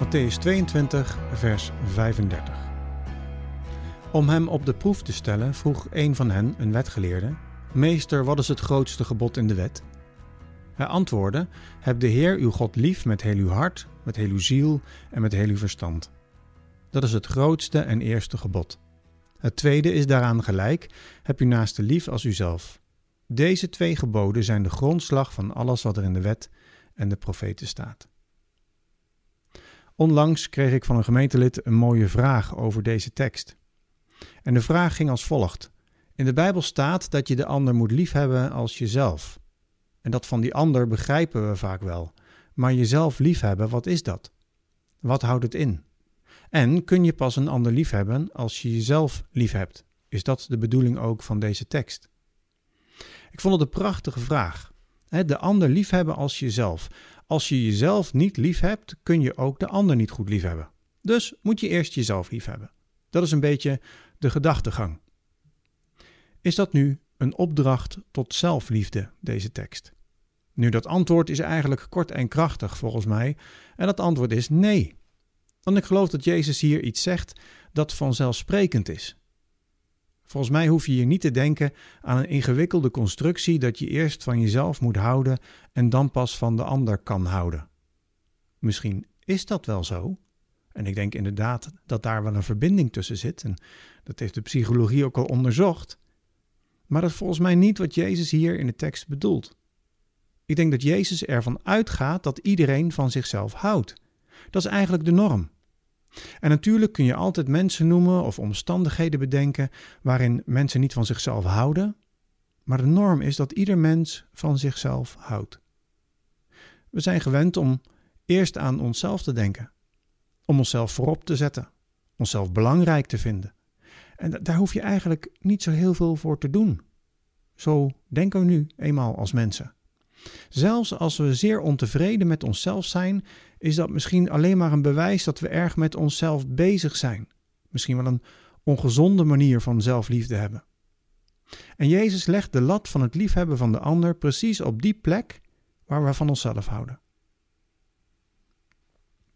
Matthäus 22, vers 35. Om hem op de proef te stellen, vroeg een van hen, een wetgeleerde: Meester, wat is het grootste gebod in de wet? Hij antwoordde: Heb de Heer uw God lief met heel uw hart, met heel uw ziel en met heel uw verstand. Dat is het grootste en eerste gebod. Het tweede is daaraan gelijk: heb uw naaste lief als uzelf. Deze twee geboden zijn de grondslag van alles wat er in de wet en de profeten staat. Onlangs kreeg ik van een gemeentelid een mooie vraag over deze tekst. En de vraag ging als volgt: In de Bijbel staat dat je de ander moet liefhebben als jezelf. En dat van die ander begrijpen we vaak wel. Maar jezelf liefhebben, wat is dat? Wat houdt het in? En kun je pas een ander liefhebben als je jezelf liefhebt? Is dat de bedoeling ook van deze tekst? Ik vond het een prachtige vraag. De ander liefhebben als jezelf. Als je jezelf niet liefhebt, kun je ook de ander niet goed liefhebben. Dus moet je eerst jezelf liefhebben. Dat is een beetje de gedachtegang. Is dat nu een opdracht tot zelfliefde, deze tekst? Nu, dat antwoord is eigenlijk kort en krachtig volgens mij. En dat antwoord is nee. Want ik geloof dat Jezus hier iets zegt dat vanzelfsprekend is. Volgens mij hoef je hier niet te denken aan een ingewikkelde constructie dat je eerst van jezelf moet houden en dan pas van de ander kan houden. Misschien is dat wel zo. En ik denk inderdaad dat daar wel een verbinding tussen zit. En dat heeft de psychologie ook al onderzocht. Maar dat is volgens mij niet wat Jezus hier in de tekst bedoelt. Ik denk dat Jezus ervan uitgaat dat iedereen van zichzelf houdt. Dat is eigenlijk de norm. En natuurlijk kun je altijd mensen noemen of omstandigheden bedenken waarin mensen niet van zichzelf houden, maar de norm is dat ieder mens van zichzelf houdt. We zijn gewend om eerst aan onszelf te denken, om onszelf voorop te zetten, onszelf belangrijk te vinden. En daar hoef je eigenlijk niet zo heel veel voor te doen. Zo denken we nu eenmaal als mensen. Zelfs als we zeer ontevreden met onszelf zijn, is dat misschien alleen maar een bewijs dat we erg met onszelf bezig zijn. Misschien wel een ongezonde manier van zelfliefde hebben. En Jezus legt de lat van het liefhebben van de ander precies op die plek waar we van onszelf houden.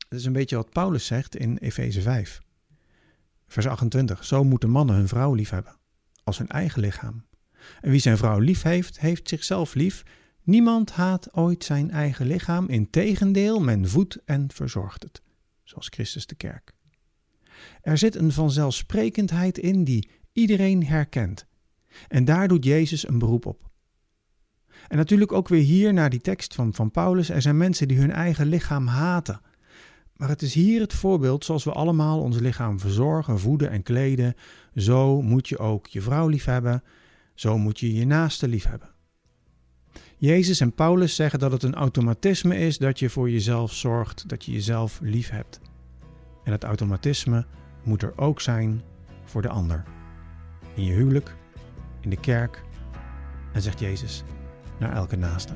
Het is een beetje wat Paulus zegt in Efeze 5, vers 28. Zo moeten mannen hun vrouw liefhebben, als hun eigen lichaam. En wie zijn vrouw lief heeft, heeft zichzelf lief. Niemand haat ooit zijn eigen lichaam, integendeel, men voedt en verzorgt het, zoals Christus de kerk. Er zit een vanzelfsprekendheid in die iedereen herkent. En daar doet Jezus een beroep op. En natuurlijk ook weer hier naar die tekst van, van Paulus. Er zijn mensen die hun eigen lichaam haten. Maar het is hier het voorbeeld zoals we allemaal ons lichaam verzorgen, voeden en kleden. Zo moet je ook je vrouw liefhebben. Zo moet je je naaste liefhebben. Jezus en Paulus zeggen dat het een automatisme is dat je voor jezelf zorgt, dat je jezelf lief hebt. En het automatisme moet er ook zijn voor de ander. In je huwelijk, in de kerk en zegt Jezus naar elke naaste.